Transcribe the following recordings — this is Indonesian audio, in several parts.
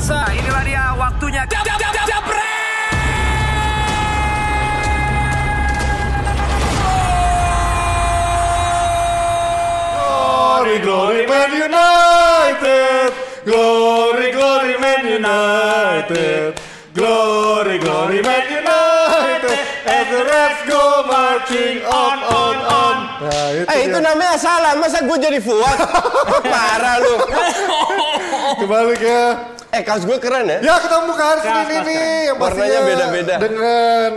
pemirsa, inilah dia waktunya. Jab, jab, jab, jab, Glory, glory, Man United. Glory, glory, Man United. Glory, glory, Man United. As the Reds go marching on, on. Nah, itu Eh itu dia. namanya salah, masa gue jadi Fuad? Parah lu. Kembali ke Eh kaos gue keren ya? Ya ketemu kan sini nih yang Warnanya pastinya beda-beda. Dengan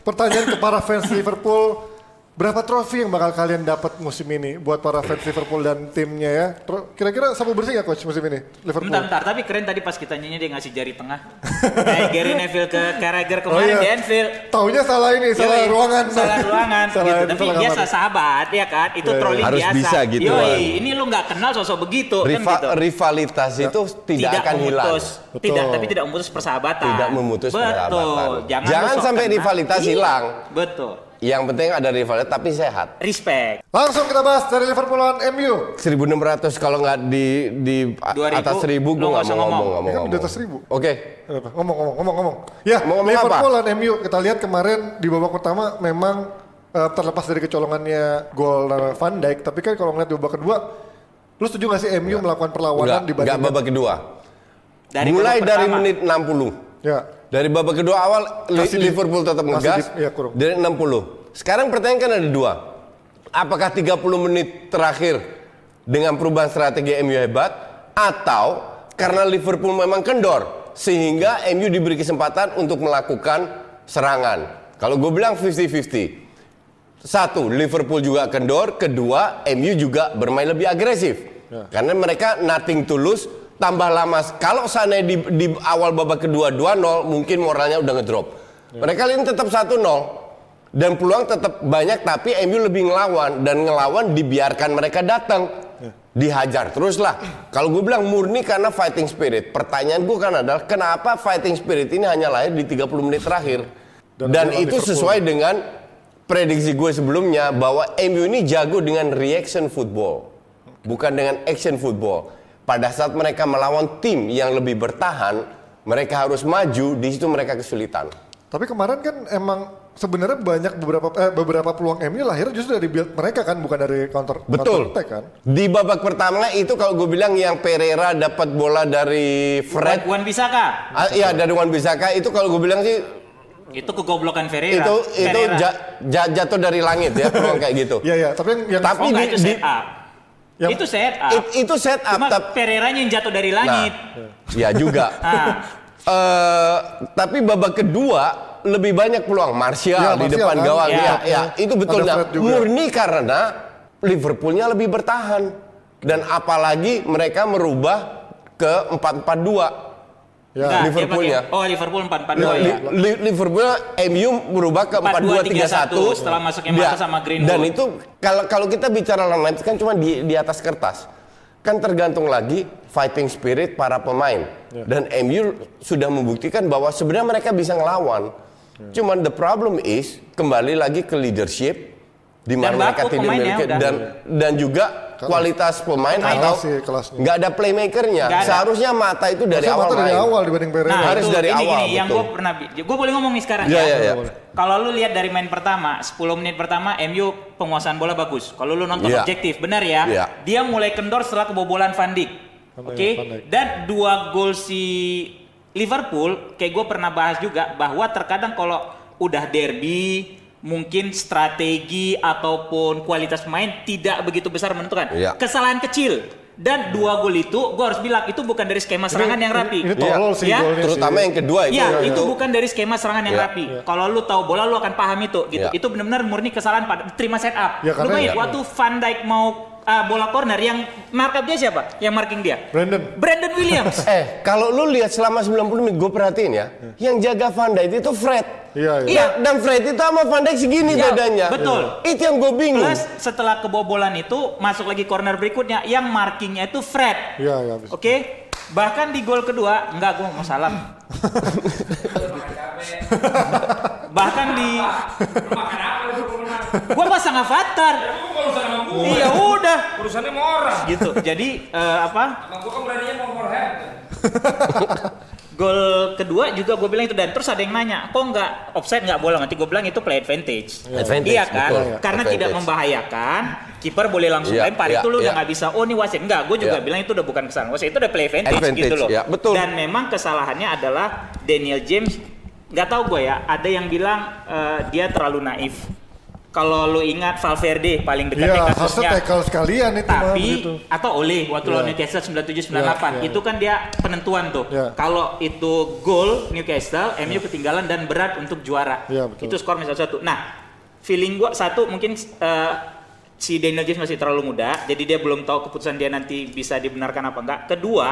pertanyaan ke para fans Liverpool Berapa trofi yang bakal kalian dapat musim ini buat para fans Liverpool dan timnya ya? Kira-kira sapu bersih nggak coach musim ini Liverpool? Bentar, bentar. Tapi keren tadi pas kita nyanyi dia ngasih jari tengah. Kayak Gary Neville ke Carragher Oh kemarin iya. di Anfield. Taunya salah ini, salah Yoi, ruangan. Salah ruangan Salah- gitu. Tapi salah biasa sahabat ya kan. Itu Iya, iya. trolling Harus biasa. bisa gitu, Yoi, Wan. ini lu nggak kenal sosok begitu Riva- kan gitu. Rivalitas itu tidak, akan hilang. Betul. tidak tapi tidak memutus persahabatan. Tidak memutus Betul. persahabatan. Jangan, Jangan sampai kenal. rivalitas Iya, hilang. Betul. Yang penting ada rivalitas tapi sehat. Respect. Langsung kita bahas dari Liverpool lawan MU. 1600 kalau nggak di di a- 2000, atas 1000 lu gue nggak mau ngomong, ngomong. Ini kan ngomong. di atas 1000. Oke. Apa? Ngomong, ngomong, ngomong, ngomong. Ya, Mau ngomong Liverpool apa? lawan MU kita lihat kemarin di babak pertama memang eh, terlepas dari kecolongannya gol Van Dijk, tapi kan kalau ngeliat di babak kedua, lu setuju gak sih MU melakukan perlawanan Enggak, dibanding enggak babak kedua. Dari Mulai dari pertama. menit 60. Ya, Dari babak kedua awal Li- Masih di- Liverpool tetap ngegas di- kurung. dari 60. Sekarang pertanyaan kan ada dua. Apakah 30 menit terakhir dengan perubahan strategi MU hebat atau karena Liverpool memang kendor sehingga MU diberi kesempatan untuk melakukan serangan. Kalau gue bilang 50-50. Satu, Liverpool juga kendor. Kedua, MU juga bermain lebih agresif. Karena mereka nothing tulus, tambah lama. Kalau sana di, di awal babak kedua 2-0, mungkin moralnya udah ngedrop. Mereka ini tetap 1-0. Dan peluang tetap banyak, tapi MU lebih ngelawan. Dan ngelawan dibiarkan mereka datang. Dihajar teruslah. Kalau gue bilang murni karena fighting spirit. Pertanyaan gue kan adalah kenapa fighting spirit ini hanya lahir di 30 menit terakhir? Dan Dan, itu sesuai dengan prediksi gue sebelumnya bahwa MU ini jago dengan reaction football, bukan dengan action football. Pada saat mereka melawan tim yang lebih bertahan, mereka harus maju. Di situ mereka kesulitan. tapi kemarin kan emang sebenarnya banyak beberapa eh, beberapa peluang MU lahir justru dari build mereka kan, bukan dari counter Betul. counter attack kan. Di babak pertama itu kalau gue bilang yang Pereira dapat bola dari Fred, Wan Bisaka. ah, iya dari Wan Bisaka itu kalau gue bilang sih Itu kegoblokan Ferreira. itu itu Pereira. ja- ja- jatuh dari langit ya peluang kayak gitu. Iya iya, tapi yang, yang Tapi Oh di- itu di- Yang- itu set up. It- itu set up Cuma tapi Pereiranya yang jatuh dari langit. ya juga. Eh, tapi babak kedua lebih banyak peluang Martial Ya, di Martial depan kan. gawang Ya. ya, ya itu betul nah, murni karena Liverpoolnya lebih bertahan dan apalagi mereka merubah ke 4-4-2 Ya. Enggak, dia Liverpoolnya. pakai- Oh, Liverpool 4-4-2 Li- ya. Li- Liverpool MU merubah ke 4-2-3-1 setelah masuknya Mata sama Greenwood. Dan itu kalau kalau kita bicara lain kan cuma di di atas kertas. Kan tergantung lagi fighting spirit para pemain. Ya. Dan MU sudah membuktikan bahwa sebenarnya mereka bisa ngelawan. Ya. Cuman the problem is kembali lagi ke leadership di mana Dan mereka tidak memiliki udah. dan dan juga kualitas pemain Kalah atau nggak ada playmakernya. Nggak ada. Seharusnya mata itu dari Harusnya awal Mata dari main. awal dibanding Pereira. Nah, Harus itu dari ini awal, gini yang gue pernah gue boleh ngomong nih sekarang Iya, ya. iya, iya. Kalau lu lihat dari main pertama, 10 menit pertama MU penguasaan bola bagus. Kalau lu nonton Iya. objektif, benar ya. Iya. Dia mulai kendor setelah kebobolan Van Dijk. Oke. Dijk. Dan dua gol si Liverpool, kayak gue pernah bahas juga bahwa terkadang kalau udah derby mungkin strategi ataupun kualitas pemain tidak begitu besar menentukan. Iya. Kesalahan kecil dan dua gol itu gue harus bilang itu bukan dari skema serangan yang rapi. Ini tolol sih Ya, Terutama sih. yang kedua itu. Iya, itu bukan dari skema serangan yang Iya. rapi. Kalau lu tahu bola lu akan paham itu gitu. Iya. Itu benar-benar murni kesalahan pada terima set up. Ya, lu karena bayangin ya- waktu Van Dijk mau uh, bola corner yang markup dia siapa? Yang marking dia? Brandon. Brandon Williams. Eh, kalau lu lihat selama 90 menit gue perhatiin ya, yang jaga Van Dijk itu Fred. Iya, iya. Iya. Dan, dan Fred itu sama Van Dijk segini Iya, bedanya. betul. Itu yang gue bingung. Plus setelah kebobolan itu masuk lagi corner berikutnya yang markingnya itu Fred. Iya, iya. Oke. Bahkan di gol kedua, enggak gue mau salam. Bahkan di gua pasang urusan Avatar. Iya udah. Urusannya sama orang. Gitu. Jadi eh, apa? Emang gua kan beraninya mau Wolverhampton. Gol kedua juga gue bilang itu dan terus ada yang nanya, kok nggak offside nggak bola? Nanti gue bilang itu play advantage. Advantage, Iya kan? betul. Karena Advantage. tidak membahayakan, kiper boleh langsung Iya, lempar. iya, itu lu udah iya. nggak bisa. Oh ini wasit enggak. Gue juga Iya. bilang itu udah bukan kesalahan wasit. Itu udah play advantage, Advantage, gitu loh. iya, betul. Dan memang kesalahannya adalah Daniel James. Nggak tahu gue ya. Ada yang bilang eh, dia terlalu naif. Kalau lu ingat Valverde paling dekat Iya, kasusnya. tackle sekalian itu Tapi begitu. atau oleh waktu Iya. lawan Newcastle 97 98 Iya, iya, itu kan dia penentuan tuh. Iya. Kalau itu gol Newcastle, MU ketinggalan dan berat untuk juara. Iya, betul. Itu skor misal satu. Nah, feeling gua satu mungkin eh, si Daniel James masih terlalu muda, jadi dia belum tahu keputusan dia nanti bisa dibenarkan apa enggak. Kedua,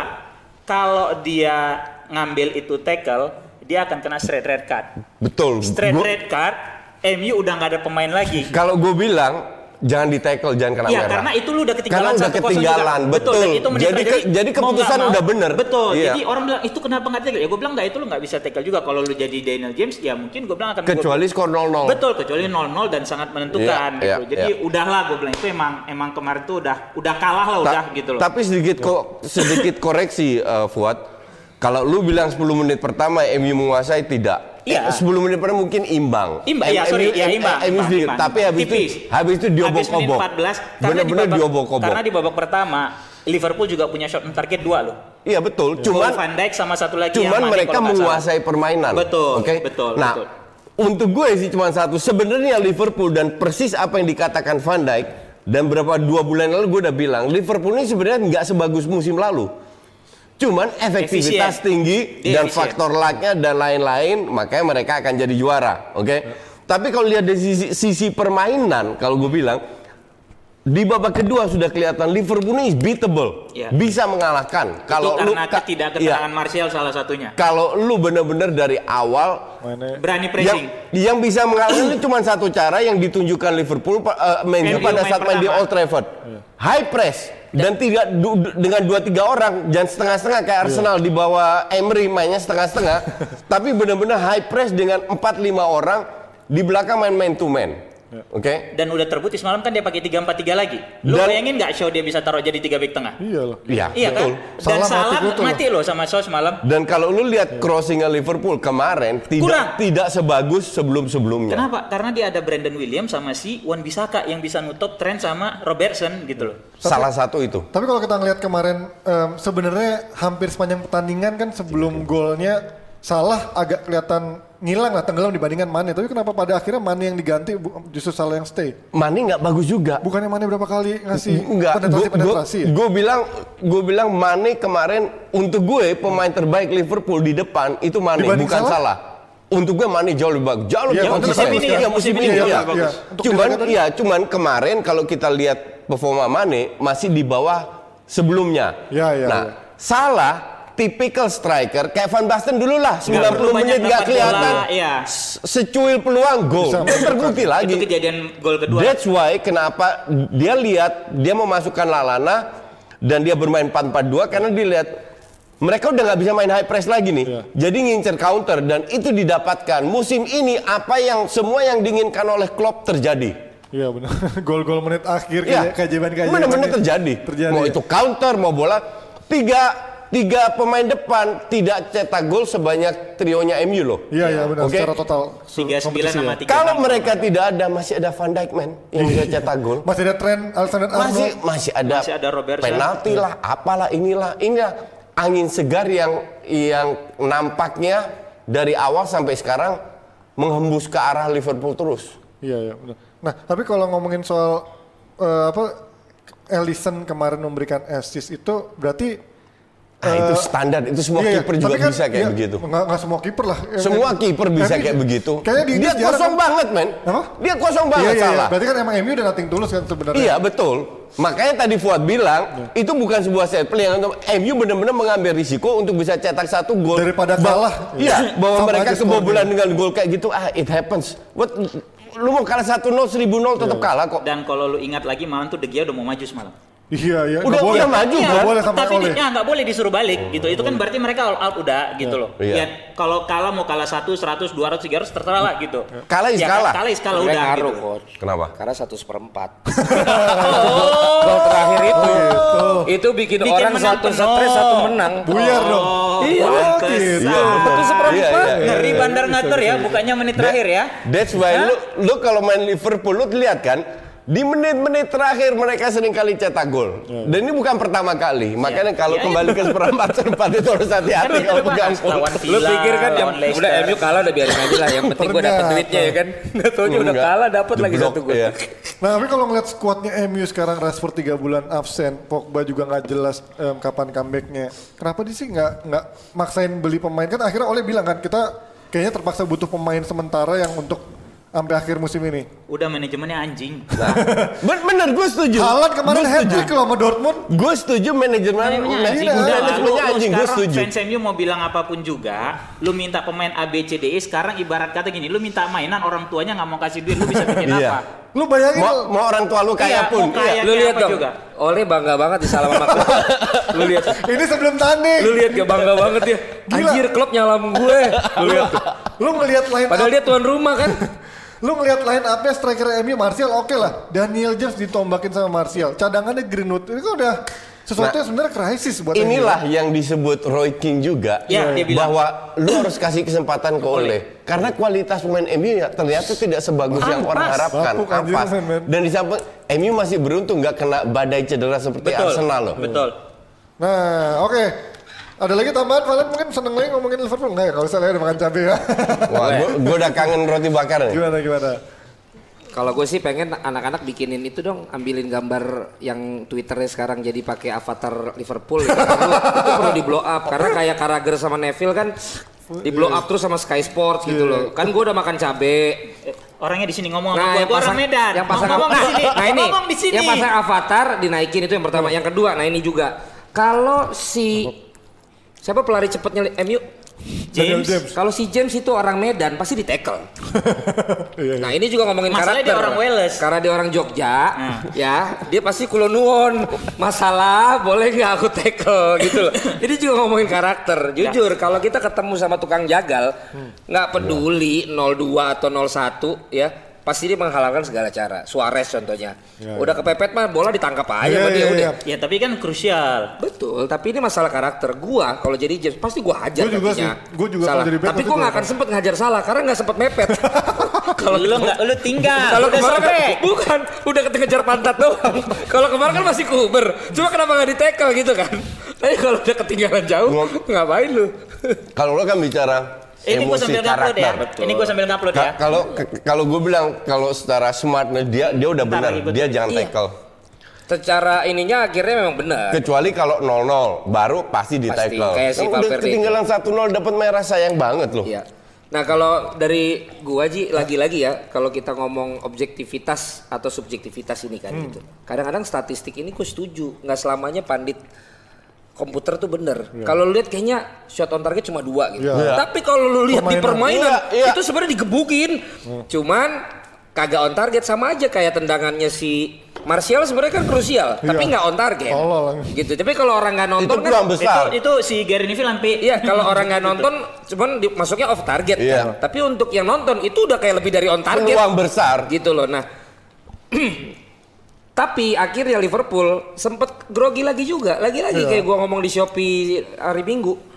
kalau dia ngambil itu tackle, dia akan kena straight red card. Betul. Straight Gua- red card, MU udah nggak ada pemain lagi. Kalau gue bilang jangan di tackle, jangan kena Iya, merah. karena itu lu udah ketinggalan Karena udah 1-0 ketinggalan, juga. betul. dan itu Jadi ke- jadi keputusan mau, udah bener. Betul. Iya. Jadi orang bilang itu kenapa nggak tackle? Ya gue bilang nggak itu lu nggak bisa tackle juga. Kalau lu jadi Daniel James, ya mungkin gue bilang akan Kecuali skor 0-0. Betul, kecuali 0-0 dan sangat menentukan Iya, gitu. iya, Jadi iya. udahlah gue bilang itu emang emang kemarin tuh udah udah kalah lah Ta- udah gitu loh. Tapi sedikit kok sedikit koreksi eh, Fuad. Kalau lu bilang 10 menit pertama MU menguasai tidak. Iya. Eh, 10 menit pertama mungkin imbang. Imbang, iya, sorry, iya, imbang, MU imbang, imbang. Tapi habis itu habis itu diobok-obok. 14 karena di Bener-bener babak- diobok-obok. Karena di babak pertama Liverpool juga punya shot on target dua loh. Iya betul. Gol Cuman Van Dijk sama satu lagi yang cuman mereka menguasai permainan. Betul, Oke. betul, Nah, betul. untuk gue sih cuma satu. Sebenarnya Liverpool dan persis apa yang dikatakan Van Dijk dan berapa dua bulan lalu gue udah bilang Liverpool ini sebenarnya nggak sebagus musim lalu. Cuman efektivitas Efisien. tinggi Dia dan efisien. faktor lucknya dan lain-lain, makanya mereka akan jadi juara. Oke. Tapi kalau lihat dari sisi, sisi permainan, kalau gue bilang di babak kedua sudah kelihatan Liverpool ini beatable, Iya. bisa mengalahkan. Kalau itu lu karena ka- ketidakketerangan iya. Martial salah satunya. kalau lu bener-bener dari awal Mainnya Berani yang, pressing. yang bisa mengalahkan itu cuma satu cara yang ditunjukkan Liverpool uh, main MU pada main saat main di. Old Trafford. High press dan tidak du- dengan dua tiga orang jangan setengah-setengah kayak Arsenal di bawah Emery mainnya setengah-setengah tapi benar-benar high press dengan 4 5 orang di belakang main man to man. Oke? Dan udah terbukti semalam kan dia pakai 3-4-3 lagi. Lu Dan- bayangin nggak show dia bisa taruh jadi tiga back tengah? Iya loh. Iya, Iya betul. kan? Dan Salah mati salah mati loh sama show semalam. Dan kalau lu lihat crossingnya Liverpool kemarin tidak Kurang. tidak sebagus sebelum-sebelumnya. Kenapa? Karena dia ada Brandon Williams sama si Wan Bisaka yang bisa nutup tren sama Robertson gitu loh. Salah satu itu. Tapi kalau kita ngelihat kemarin em, sebenarnya hampir sepanjang pertandingan kan sebelum golnya salah agak kelihatan ngilang lah tenggelam dibandingkan Mane. Tapi kenapa pada akhirnya Mane yang diganti justru salah yang stay? Mane nggak bagus juga. Bukannya Mane berapa kali ngasih Enggak, penetrasi penetrasi ya? gue bilang gue bilang Mane kemarin untuk gue pemain terbaik Liverpool di depan itu Mane Dibanding bukan Salah? salah. Untuk gue Mane jauh lebih bagus, jauh lebih Iya, konsisten. musim ini ya, Iya, musim musim ini iya. lebih bagus. Iya, Cuman iya, cuman kemarin kalau kita lihat performa Mane masih di bawah sebelumnya. Iya, iya, Nah, iya. salah tipikal striker kayak Van Basten dulu lah 90 perlu banyak menit nggak dapat kelihatan bola, iya. S- secuil peluang gol Itu terbukti lagi Itu kejadian gol kedua. That's why kenapa dia lihat dia memasukkan Lalana dan dia bermain 4-4-2 karena dia lihat mereka udah nggak bisa main high press lagi nih. Iya. Jadi ngincer counter dan itu didapatkan. Musim ini apa yang semua yang diinginkan oleh Klopp terjadi. Iya benar. Gol-gol menit akhir Iya. kayak keajaiban-keajaiban. Benar-benar ya. terjadi. Terjadi. Mau itu counter, mau bola. Tiga tiga pemain depan tidak cetak gol sebanyak trionya MU loh. Iya iya benar Oke. secara total. Tiga sembilan kompetisi sama ya. tiga. Kalau mereka tidak ada masih ada Van Dijk man yang bisa cetak gol. Masih ada tren Alexander masih Arnold. masih ada, Masih ada Robertson. penalti lah apalah inilah inilah angin segar yang yang nampaknya dari awal sampai sekarang menghembus ke arah Liverpool terus Iya iya benar. Nah tapi kalau ngomongin soal eh, apa Ellison kemarin memberikan assist itu berarti ah, eh, itu standar itu semua iya, iya. kiper juga kan, bisa kayak iya, begitu Nggak, nggak semua kiper lah. semua Eh, kiper bisa tapi kayak begitu Kayaknya di dia kosong kan- banget men Apa? dia kosong banget iya, iya. salah Berarti kan emang MU udah nating tulus kan sebenarnya. Iya betul. Makanya tadi Fuad bilang Iya. itu bukan sebuah set play yang untuk MU benar-benar mengambil risiko untuk bisa cetak satu gol Daripada Ba- kalah. Iya, bahwa Sama mereka kebobolan dengan gol kayak gitu ah it happens. What lu mau kalah 1-0 1000 tetap Iya. kalah kok. Dan kalau lu ingat lagi malam tuh De Gea udah mau maju semalam. Iya, iya. Udah- nggak boleh. udah maju, Nggak kan? boleh sampai tapi oleh. ya nggak boleh disuruh balik gitu. Itu kan berarti mereka all out udah gitu loh. Iya. Ya kalau kalah mau kalah 1, 100, 200, 300 terserah lah gitu. Kalah is Ya, kalah. Kalah is kalah udah ngaruh, gitu. coach. Kenapa? Karena satu seperempat. Oh. Gol terakhir itu, itu bikin, Bikin orang menang satu penuh. stres, satu menang. Buyar dong. Iya, pantesan. gitu. Satu seperempat. Iya, iya, iya. Ngeri bandar ngatur ya, bukannya menit terakhir ya. That's why lu lu kalau main Liverpool lu lihat kan di menit-menit terakhir mereka sering kali cetak gol. Dan ini bukan pertama kali. Makanya kalau Ya, kembali ke seperempat seperempat itu harus hati-hati Kan kalau pegang lawan Lu pikir kan yang Leicester. udah MU kalah udah biarin aja lah. Yang penting gua dapat Ternyata. duitnya ya kan. Nggak taunya udah kalah dapat lagi satu gol. iya. Nah, tapi kalau ngeliat skuadnya MU sekarang Rashford 3 bulan absen, Pogba juga nggak jelas em, kapan comebacknya. Kenapa dia sih nggak nggak maksain beli pemain? Kan akhirnya Oleh bilang kan kita kayaknya terpaksa butuh pemain sementara yang untuk sampai akhir musim ini. Udah manajemennya anjing. Nah, ben- bener gue setuju. Haaland kemarin hat setuju. trick loh sama Dortmund. Gue setuju manajemen Manajemennya anjing. iya. Udah lu, manajemennya lu anjing. Gue sekarang setuju. fans MU mau bilang apa pun juga, lu minta pemain A B C D E sekarang ibarat kata gini, lu minta mainan orang tuanya nggak mau kasih duit, lu bisa bikin Iya. apa? Lu bayangin Mau, mau orang tua lu kaya Iya, pun. kaya. Lu kayak lihat dong. juga. Oleh bangga banget di salam sama. Lu lihat. ini sebelum tanding. Lu lihat gak bangga banget dia. Gila. Anjir klub nyalam gue. Lu lihat. tuh. Lu ngelihat line Padahal dia tuan rumah kan. Lu ngelihat line up-nya striker MU Martial oke lah. Daniel James ditombakin sama Martial. Cadangannya Greenwood. Ini kan udah sesuatu Nah, yang sebenarnya krisis buat MU. Inilah yang disebut Roy King juga Ya, bahwa lu harus kasih kesempatan ke Ole karena kualitas pemain MU ya ternyata tidak sebagus yang orang Ampas. harapkan. Bapuk, anjir, Ampas. Dan di samping MU masih beruntung nggak kena badai cedera seperti Betul. Arsenal loh. Betul. Nah, oke. Ada lagi tambahan Valen mungkin seneng lagi ngomongin Liverpool enggak ya? Kalau saya udah makan cabai ya. Wah, gue udah kangen roti bakar nih. gimana gimana? Kalau gue sih pengen anak-anak bikinin itu dong, ambilin gambar yang Twitternya sekarang jadi pakai avatar Liverpool. Ya. Itu perlu di blow up karena kayak Carragher sama Neville kan di blow up terus sama Sky Sports gitu loh. Kan gue udah makan cabe. Orangnya di sini ngomong Nah, gua, yang gua pasang, orang Medan. yang pasang ngomong di nah, nah ini, ngomong di sini. yang pasang avatar dinaikin itu yang pertama. Yang kedua, nah ini juga kalau si siapa pelari cepatnya MU? James. James. Kalau si James itu orang Medan pasti di tackle. Iya, iya. Nah ini juga ngomongin Masalahnya karakter. dia orang Wales. Karena dia orang Jogja, Hmm. ya dia pasti kulonuon. Masalah boleh nggak aku tackle gitu loh. Ini juga ngomongin karakter. Jujur kalau kita ketemu sama tukang jagal, nggak peduli 02 atau 01 ya. Pasti dia menghalalkan segala cara. Suarez contohnya. Udah kepepet mah bola ditangkap aja sama dia iya, udah. iya. Ya tapi kan krusial. Betul, tapi ini masalah karakter. Gua kalau jadi James pasti gua hajar Gua juga kakinya. sih. Gua juga Salah. kalau jadi back Tapi gua gua nggak akan hajar. sempet ngajar salah karena nggak sempet mepet. Kalau lu nggak, lu tinggal. Kalau udah kemarin kan, bukan udah kejar pantat doang. Kalau kemarin kan masih kuber. Cuma kenapa nggak di tackle gitu kan? Tapi kalau udah ketinggalan jauh, Ngom- ngapain lu? Kalau lo kan bicara Ini gua emosi sambil ngupload ya. karakter. Ini gua sambil ngupload ya. Ka- Kalau kalau gue bilang kalau secara smart dia dia udah benar, dia jangan Iya. tackle. Secara ininya akhirnya memang benar. Kecuali kalau 0-0 baru pasti di Pasti, tackle. kayak si udah ketinggalan 1-0 dapat merah sayang banget loh. Iya. Nah kalau dari gua Ji lagi-lagi ya kalau kita ngomong objektivitas atau subjektivitas ini kan gitu. Kadang-kadang statistik ini gue setuju nggak selamanya pandit komputer tuh bener. Kalau lu lihat kayaknya shot on target cuma dua gitu. Iya. Tapi kalau lu lihat di Permainan. Iya, iya. itu sebenarnya digebukin. Cuman kagak on target sama aja kayak tendangannya si Martial sebenarnya kan krusial, tapi nggak on target. Tolol. Gitu. Tapi kalau orang nggak Itu nonton kan peluang besar. Itu, itu si Gary Neville sampai Iya, kalau orang nggak nonton, cuman di- masuknya off target Iya. kan. Tapi untuk yang nonton itu udah kayak lebih dari on target. Peluang besar. Gitu loh. Nah, tapi akhirnya Liverpool sempet grogi lagi juga. Lagi-lagi kayak gua ngomong di Shopee hari Minggu.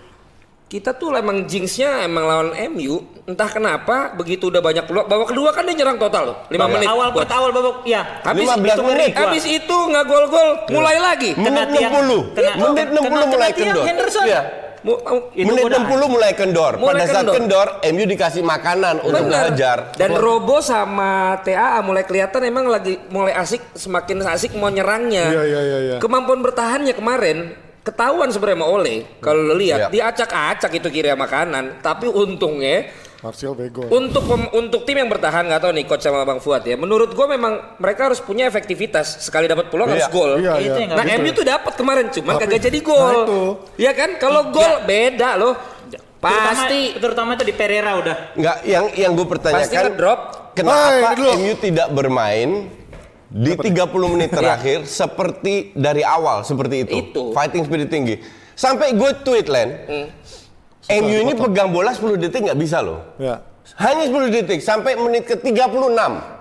Kita tuh emang jinxnya emang lawan MU. Entah kenapa begitu udah banyak peluang. Babak kedua kan dia nyerang total loh. 5 menit. awal Buat- awal babak ya. Habis 15 itu menit. Habis itu nggak gol-gol, mulai lagi. Menit tiang- 60. kena- Menit 60 kena- mulai kena kendor. Henderson. Iya. Itu Menit udah. 60 mulai kendor. Mulai Pada saat kendor. kendor, MU dikasih makanan untuk belajar. Dan Robo sama TAA mulai kelihatan emang lagi mulai asik semakin asik mau nyerangnya. Iya, iya, iya, iya. Kemampuan bertahannya kemarin ketahuan sebenarnya sama Ole. Kalau lihat Iya. dia acak-acak itu kiri sama kanan. Tapi untungnya Martial bego. untuk pem- untuk tim yang bertahan nggak tahu nih coach sama Bang Fuad ya. Menurut gua memang mereka harus punya efektivitas. Sekali dapat peluang Iya. harus gol. Iya, Itu iya. yang nggak Nah bisa. MU tuh dapat kemarin cuman Tapi- kagak jadi Nah, gol. itu. Iya kan? Kalau gol beda loh. Pasti terutama, terutama itu di Pereira udah. Enggak, yang yang gue pasti pertanyakan ngedrop. kenapa Hai, dulu. MU tidak bermain di 30 menit terakhir seperti dari awal seperti itu. Itu. Fighting spirit tinggi. Sampai gue tweet Len. MU ini pegang bola 10 detik nggak bisa loh. Ya. Hanya 10 detik sampai menit ke 36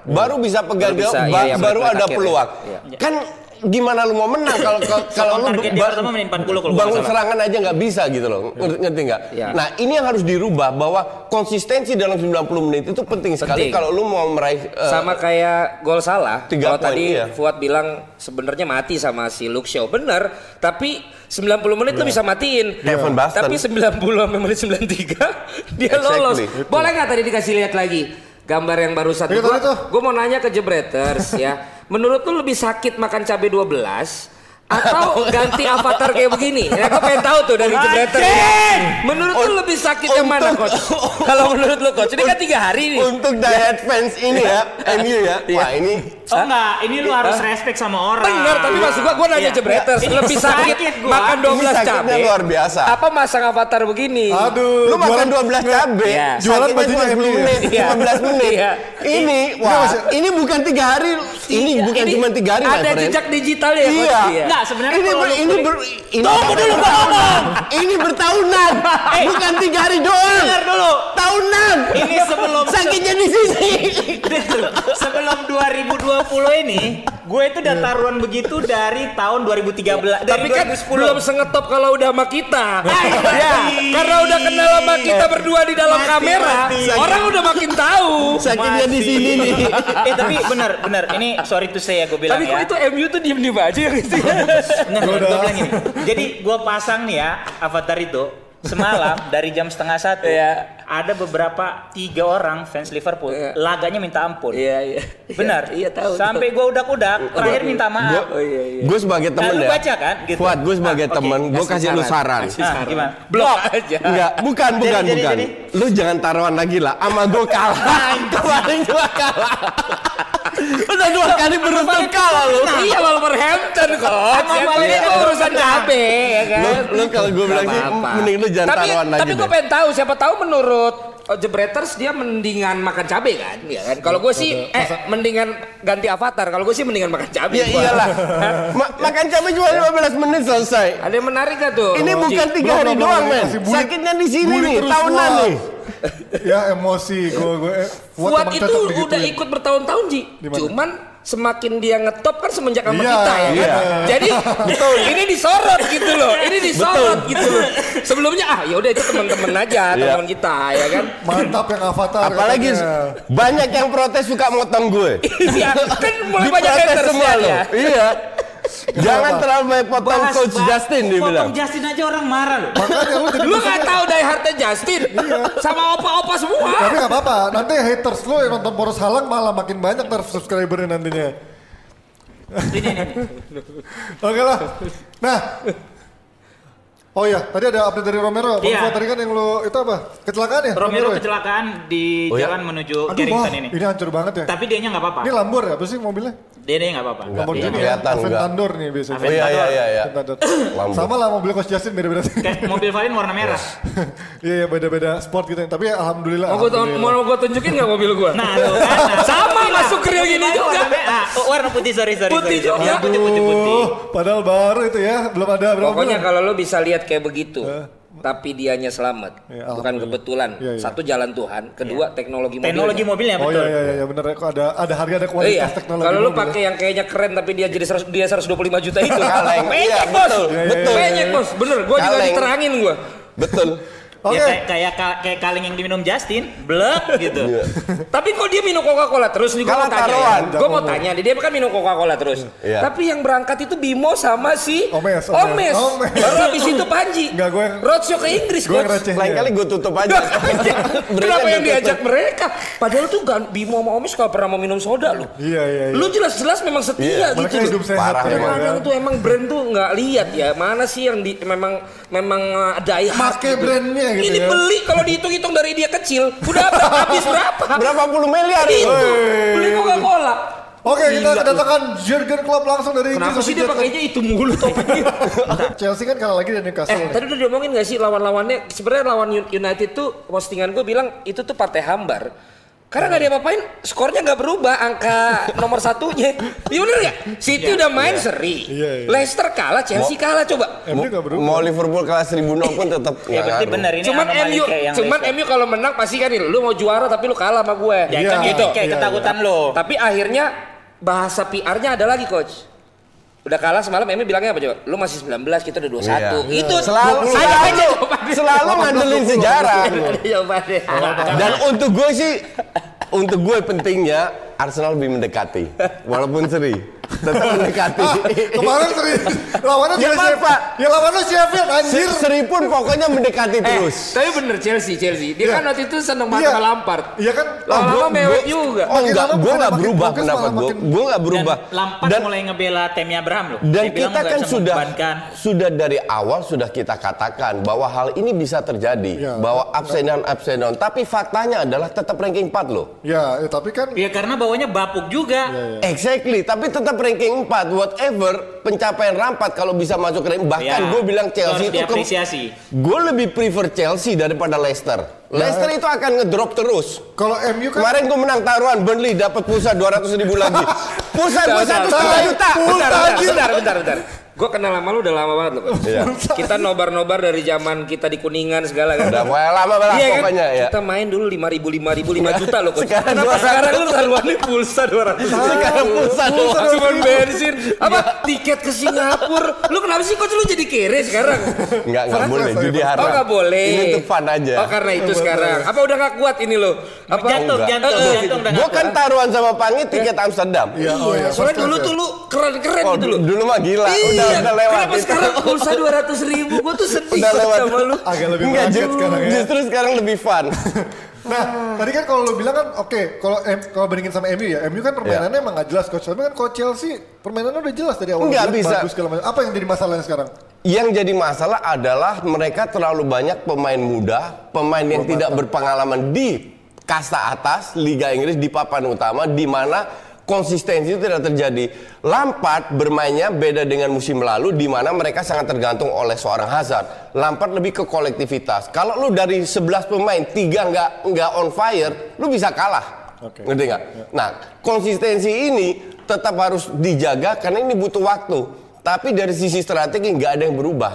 baru bisa pegang Baru bisa, dia, ba- iya, baru ada peluang. iya. Kan gimana lu mau menang kalau kalau- lu target dia ba- pertama menit 40 kalau gua bangun serangan aja nggak bisa gitu loh. Ngerti, ngerti nggak? Iya. Nah, ini yang harus dirubah bahwa konsistensi dalam 90 menit itu penting sekali Penting. kalau lu mau meraih eh, sama kayak gol salah. Tiga Kalau tadi iya. Fuad bilang sebenarnya mati sama si Luke Shaw. Bener, tapi 90 menit lu bisa matiin. Boston. Tapi 90 sampai menit 93 dia Exactly. lolos. Boleh nggak tadi dikasih lihat lagi gambar yang? Iya, tadi tuh. gua mau nanya ke Jebreters ya. Menurut lu lebih sakit makan cabai 12 atau ganti avatar kayak begini? Ya, gue pengen tahu tuh dari Jebreters. Menurut lu lebih sakit yang mana, coach? Kalau menurut lu, coach, ini kan tiga hari nih. untuk diehard fans ini ya, MU ya. Wah, ini Oh enggak, ini lu harus respect sama orang. Bener, tapi maksud gua gua nanya Iya. Jebreters Ini lebih sakit, gua. makan 12 Ini sakitnya cabai. luar biasa. Apa masang avatar begini? Aduh, lu makan jualan- 12 cabe, Iya. Jualan bajunya 10 MU ya? menit, Iya. 15 menit. Iya. Ini, wah, ini bukan tiga hari, ini bukan cuma tiga hari, my Ada jejak digitalnya ya? Iya. Enggak, sebenarnya ini ini beli- ber, ini ini bertahunan, bukan tiga hari doang. Dengar dulu. Tahunan. Ini sebelum sakitnya di sini. sebelum 2020 ini, gue itu udah taruhan begitu dari tahun 2013. Tapi dari kan 2010. belum sengetop kalau udah sama kita. iya. ya, karena udah kenal sama kita berdua di dalam Mati, kamera, mati. orang udah makin tahu. Sakitnya di sini nih. eh tapi benar benar ini sorry to say ya gue bilang Tapi kok ya. itu MU tuh diem-diem aja ya gitu. Nah, gue bilang gini. Jadi gue pasang nih ya avatar itu semalam dari jam setengah satu Iya. Ada beberapa tiga orang fans Liverpool Iya. laganya minta ampun. Iya, iya. Benar. Iya, tahu. Sampai gue udak-udak terakhir minta maaf. Oh iya iya. Gue sebagai Nah, temen lu ya. baca kan? Gitu. Fuad, gue sebagai Ah, oke. temen, gue Kasih kasih lu saran. saran. Nah, gimana? Blok aja. Enggak, bukan, bukan, Jadi, jadi, bukan. jadi. Lu jangan taruhan lagi lah, sama gue kalah. Kemarin juga kalah. Udah dua kali beruntun kalah lu. Iya Wolverhampton kok. Emang itu urusan cabe ya kan. Lu, lu kalau gue bilang sih, mending lu jangan taruhan lagi Tapi gue pengen tahu siapa tahu menurut oh, Jebreters dia mendingan makan cabe kan, ya kan? Kalau gue sih eh mendingan ganti avatar. Kalau gue sih mendingan makan cabe. Ya iyalah. Ma- makan cabai cuma 15 menit selesai. Ada yang menarik gak tuh? Ini bukan tiga hari belum, doang, men. Sakitnya di sini nih, tahunan nih. ya emosi gue gue eh, Fuad emang itu udah ikut bertahun-tahun Ji. Cuman semakin dia ngetop kan semenjak sama Iya, kita ya kan. Jadi ini disorot gitu loh. Ini disorot gitu loh. Sebelumnya ah ya udah itu teman-teman aja, Iya. teman kita ya kan. mantap yang avatar Apalagi katanya. banyak yang protes suka motong gue. Iya, kan mulai banyak haters semua ya. Iya. Jangan terlalu banyak potong Bahas- coach Justin dia potong bilang. Justin aja orang marah loh. makanya lu jadi Lu gak tahu die hardnya Justin sama opa-opa semua. tapi gak apa-apa nanti haters lu yang nonton poros halang malah makin banyak ntar subscribernya nantinya Ini, ini. oke lah nah Oh iya, tadi ada update dari Romero. Bang Iya. Fuad, tadi kan yang lu itu apa? Kecelakaan ya? Romero ya? kecelakaan di Oh, ya? jalan menuju Aduh, Carrington wah, ini. ini hancur banget ya. Tapi dia nya nggak apa-apa. Ini Lambor ya? Apa sih mobilnya? Dia dia nggak apa-apa. Lamborghini iya, ya? Aventador nih biasanya. Oh iya iya iya iya. Sama lah mobil Coach Justin beda-beda. Kayak mobil Valin warna merah. Iya iya beda-beda sport gitu. Tapi ya alhamdulillah. Mau gua, alhamdulillah. mau gua tunjukin gak mobil gua? Nah, tuh kan. Nah, Sama masuk grill gini Mobil juga. Warna. Ah, oh, warna putih sorry sorry. Putih juga. Putih putih putih. Padahal baru itu ya, belum ada berapa Pokoknya kalau lu bisa lihat kayak begitu, tapi dianya selamat, Ya, bukan kebetulan. Iya, iya. Satu jalan Tuhan, kedua teknologi mobilnya. Teknologi mobilnya Oh betul. iya iya iya bener ya kok ada ada harga ada Oh kualitas iya, teknologi. kalau lu mobil ya. pakai yang kayaknya keren tapi dia jadi 100, dia 125 juta itu. Kaleng. Penyek Iya, bos, betul, Iya, iya, betul. iya. penyek bos, bener. Gua juga diterangin gua. Betul. Oke. Ya kayak kayak ka- kayak kaleng yang diminum Justin, blek gitu. Iya. Tapi kok dia minum Coca-Cola terus nih gua mau tanya. Ya. Gua mau tanya, dia kan minum Coca-Cola terus. Iya. Tapi yang berangkat itu Bimo sama si Omes, Omes. Omes. Omes. Baru habis itu Panji. Enggak, gua yang- Roadshow ke Inggris, Gue Lain kali gue tutup aja. Kenapa yang diajak mereka? Padahal tuh kan Bimo sama Omis kalau pernah mau minum soda loh. Iya iya iya. Lu jelas-jelas memang setia Mereka gitu hidup sehat. Parah ya, emang. kan? Tuh emang brand tuh nggak lihat ya mana sih yang di memang memang die hard Make brandnya gitu Ini ya. beli kalau dihitung-hitung dari dia kecil udah habis berapa? Berapa puluh miliar Itu itu? beli Coca-Cola. Oke, kita kedatangan Jurgen Klopp langsung dari Kenapa Inggris. sih dia pakainya itu mulu topiknya? Chelsea kan kalah lagi dari Newcastle. Eh, nih. tadi udah diomongin gak sih lawan-lawannya? Sebenarnya lawan Un- United tuh postingan gue bilang itu tuh partai hambar. Karena nggak dia apain, skornya nggak berubah angka nomor satunya. Iya bener ya? City udah main seri, Iya, iya. Leicester kalah, Chelsea kalah coba. MU nggak berubah. Mau Liverpool kalah 1000 nol pun tetap Ya nggak berarti benar ini Cuman MU, cuman. MU kalau menang pasti kan lu mau juara tapi lu kalah sama gue. Ya Iya, kan gitu. kayak iya, ketakutan lo. Tapi akhirnya bahasa PR-nya ada lagi coach. Udah kalah semalam MU bilangnya apa coba? Lu masih 19, kita udah 21. Iya. Itu Selalu, saya selalu, aja jawabannya. selalu ngandelin sejarah. Jawabannya. Dan untuk gue sih, untuk gue pentingnya Arsenal lebih mendekati, walaupun seri, tetap mendekati. Ah, kemarin seri lawannya Ya, juga Pak. Ya lawannya Sheffield anjir. Se- seri pun pokoknya mendekati Eh, terus. tapi bener Chelsea, Chelsea. Dia Iya. kan waktu itu seneng banget sama Lampard. Iya kan? Lama-lama mewek juga. Oh enggak, gue makin berubah pendapat gue. Gue nggak berubah. Dan Lampard Dan mulai ngebela Tammy Abraham loh. dan Dia kita kan sudah sudah dari awal sudah kita katakan bahwa hal ini bisa terjadi, Ya. bahwa ups and down, ups and down. Tapi faktanya adalah tetap ranking 4 loh. Ya, ya, tapi kan Ya karena bawahnya bapuk juga. Exactly, tapi tetap ranking 4 whatever pencapaian Rampart kalau bisa masuk ranking bahkan Ya, gue bilang Chelsea itu ke- diapresiasi. gue lebih prefer Chelsea daripada Leicester. Leicester itu akan ngedrop terus. kalau MU kan Kemarin gue menang taruhan Burnley dapat pulsa 200 ribu lagi. Pulsa gue satu setengah juta. Bentar, bentar, bentar, bentar, bentar. Gue kenal sama lu udah lama banget loh. Iya. Kita nobar-nobar dari zaman kita di Kuningan segala kan. Udah mulai lama banget Iya kan? pokoknya ya. Kita main dulu 5 ribu, 5 ribu, 5 juta loh. Coach. Sekarang Kenapa 200? sekarang lu taruhannya pulsa 200 Sekarang pulsa doang. Cuma bensin. Apa? Tiket ke Singapura. Lu kenapa sih coach lu jadi kere sekarang? Enggak, enggak boleh fresh. haram. Oh nggak boleh. Ini untuk fun aja. Oh karena itu sekarang. Apa udah nggak kuat ini lo? Apa? Jantung, Enggak. jantung, Eh, eh, jantung udah Gue kan taruhan sama Pangi tiket Amsterdam. Iya, oh iya. Soalnya dulu class tuh ya. lu keren-keren Oh, gitu loh. dulu mah gila, udah Iya, udah lewat Kenapa itu. sekarang pulsa 200 ribu? Gue tuh sedih Udah banget lewat. sama lu. Agak lebih Enggak, ju- sekarang ya. justru sekarang lebih fun. Nah, tadi kan kalau lu bilang kan oke, kalau M- kalau bandingin sama MU ya, MU kan permainannya emang nggak jelas coach. Tapi kan kalau Chelsea permainannya udah jelas dari awal. Nggak Bagus, bisa. Bagus segala macam. Apa yang jadi masalahnya sekarang? Yang jadi masalah adalah mereka terlalu banyak pemain muda, pemain yang tidak berpengalaman di kasta atas Liga Inggris di papan utama di mana konsistensi itu tidak terjadi. Lampard bermainnya beda dengan musim lalu di mana mereka sangat tergantung oleh seorang Hazard. Lampard lebih ke kolektivitas. Kalau lu dari 11 pemain tiga nggak nggak on fire, lu bisa kalah. Oke. Ngerti nggak? Nah, konsistensi ini tetap harus dijaga karena ini butuh waktu. Tapi dari sisi strategi nggak ada yang berubah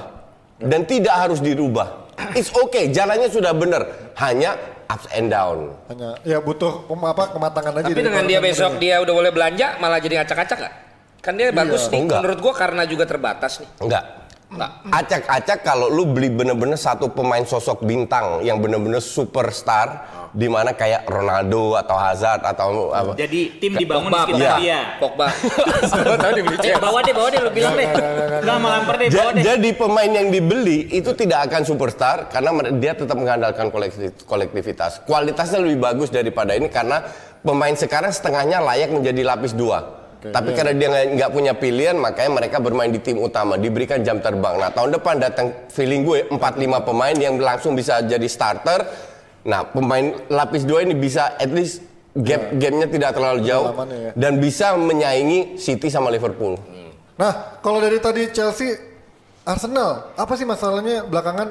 dan tidak harus dirubah. It's okay, jalannya sudah benar. Hanya ups and down. Hanya ya butuh apa kematangan aja. Tapi dengan dia besok dia udah boleh belanja malah jadi ngacak-ngacak gak? Kan dia bagus nih. Enggak. Menurut gua karena juga terbatas nih. Enggak. Enggak. Acak-acak kalau lu beli bener-bener satu pemain sosok bintang yang bener-bener superstar di mana kayak Ronaldo atau Hazard atau apa. Jadi tim dibangun di Pogba, sekitar Iya. dia. Pogba. Tahu dibeli Eh, bawa deh, bawa deh, lo bilang deh. Enggak mau lampar deh, bawa deh. jadi pemain yang dibeli itu tidak akan superstar karena dia tetap mengandalkan kolekti- kolektivitas. Kualitasnya lebih bagus daripada ini karena pemain sekarang setengahnya layak menjadi lapis dua. Tapi karena dia nggak- punya pilihan, makanya mereka bermain di tim utama, diberikan jam terbang. Nah tahun depan datang feeling gue 4-5 pemain yang langsung bisa jadi starter. Nah pemain lapis dua ini bisa at least gap gamenya tidak terlalu jauh ya. dan bisa menyaingi City sama Liverpool. Nah, kalau dari tadi Chelsea, Arsenal, apa sih masalahnya belakangan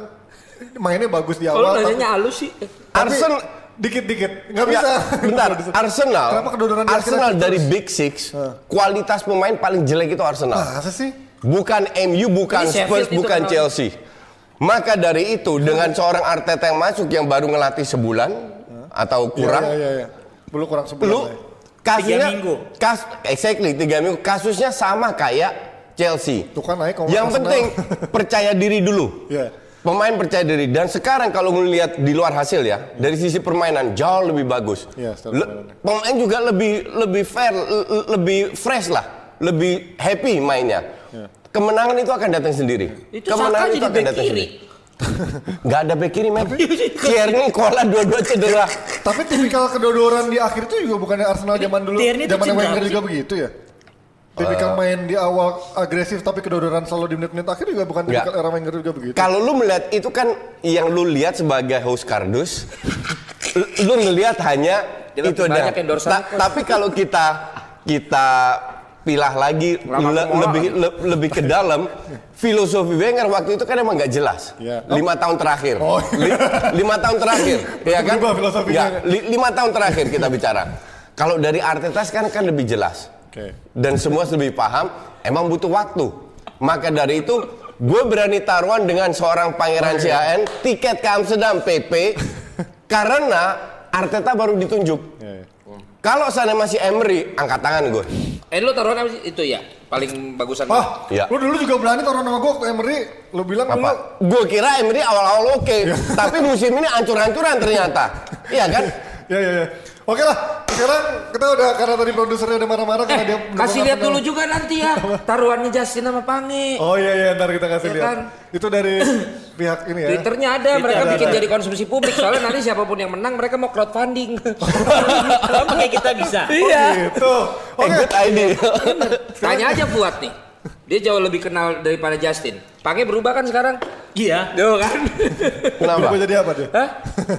mainnya bagus di Kalau awal? tapi- nanyanya halus sih. Arsenal dikit-dikit, nggak Ya, bisa. bentar, Arsenal. Kenapa kedodoran di Arsenal dari terus? Big Six, kualitas pemain paling jelek itu Arsenal. Masa sih? Bukan MU, bukan Ini Spurs, bukan. Chelsea. Maka dari itu dengan seorang Arteta yang masuk yang baru ngelatih sebulan atau kurang, Iya, iya, iya. Belum kurang sebulan. lu ya. kasusnya minggu. kas exactly tiga minggu kasusnya sama kayak Chelsea. Tuh kan naik Yang Arsenal. penting percaya diri dulu. Iya. Pemain percaya diri dan sekarang kalau melihat di luar hasil ya dari sisi permainan jauh lebih bagus. Iya, setelah Le- pemain juga lebih lebih fair, le- le- lebih fresh lah, lebih happy mainnya. Iya. Kemenangan itu akan datang sendiri. Itu Saka jadi back kiri. Gak ada back kiri men. Tierney, Kola dua-dua cedera. Tapi tipikal kedodoran di akhir itu juga bukannya Arsenal zaman dulu, itu zaman Wenger juga begitu ya? Tipikal main di awal agresif tapi kedodoran selalu di menit-menit akhir juga bukan Nggak. tipikal era Wenger juga begitu. Kalau lu melihat itu kan yang lu lihat sebagai host kardus, lu- ngelihat hanya Dia itu ada. banyak endorsan. Ta- tapi kalau kita kita pilah lagi le- lebih le- lebih ke dalam filosofi Wenger waktu itu kan emang nggak jelas Iya. lima tahun terakhir Oh. Li- lima tahun terakhir ya kan. Nggak, li- lima tahun terakhir kita bicara kalau dari Arteta kan kan lebih jelas Oke. dan semua lebih paham emang butuh waktu maka dari itu gue berani taruhan dengan seorang pangeran Oh, iya. CAN tiket ke Amsterdam PP karena Arteta baru ditunjuk Iya, iya. kalau sana masih Emery angkat tangan gue Eh lu taruhan apa sih? Itu ya paling bagusan. Ah, Iya. lu dulu juga berani taruh nama gue waktu Emery. Lu bilang dulu. apa gue kira Emery awal-awal oke tapi musim ini ancur-ancuran ternyata iya kan Ya ya ya. Oke lah, sekarang kita udah karena tadi produsernya udah marah-marah karena dia Eh, Kasih pernah lihat dulu juga nanti ya taruhannya Justin sama Pange. Oh iya iya, ntar kita kasih Ya lihat. kan? Itu dari pihak ini ya. Twitternya ada, mereka ada, bikin ada. jadi konsumsi publik. Soalnya nanti siapa pun yang menang, mereka mau crowdfunding. Sama kayak kita bisa. iya. Gitu. Eh, Oke. good idea Tanya aja Fuad nih. Dia jauh lebih kenal daripada Justin. Pange berubah kan sekarang? Iya. Tuh kan? kenapa Berubah jadi apa dia? Hah?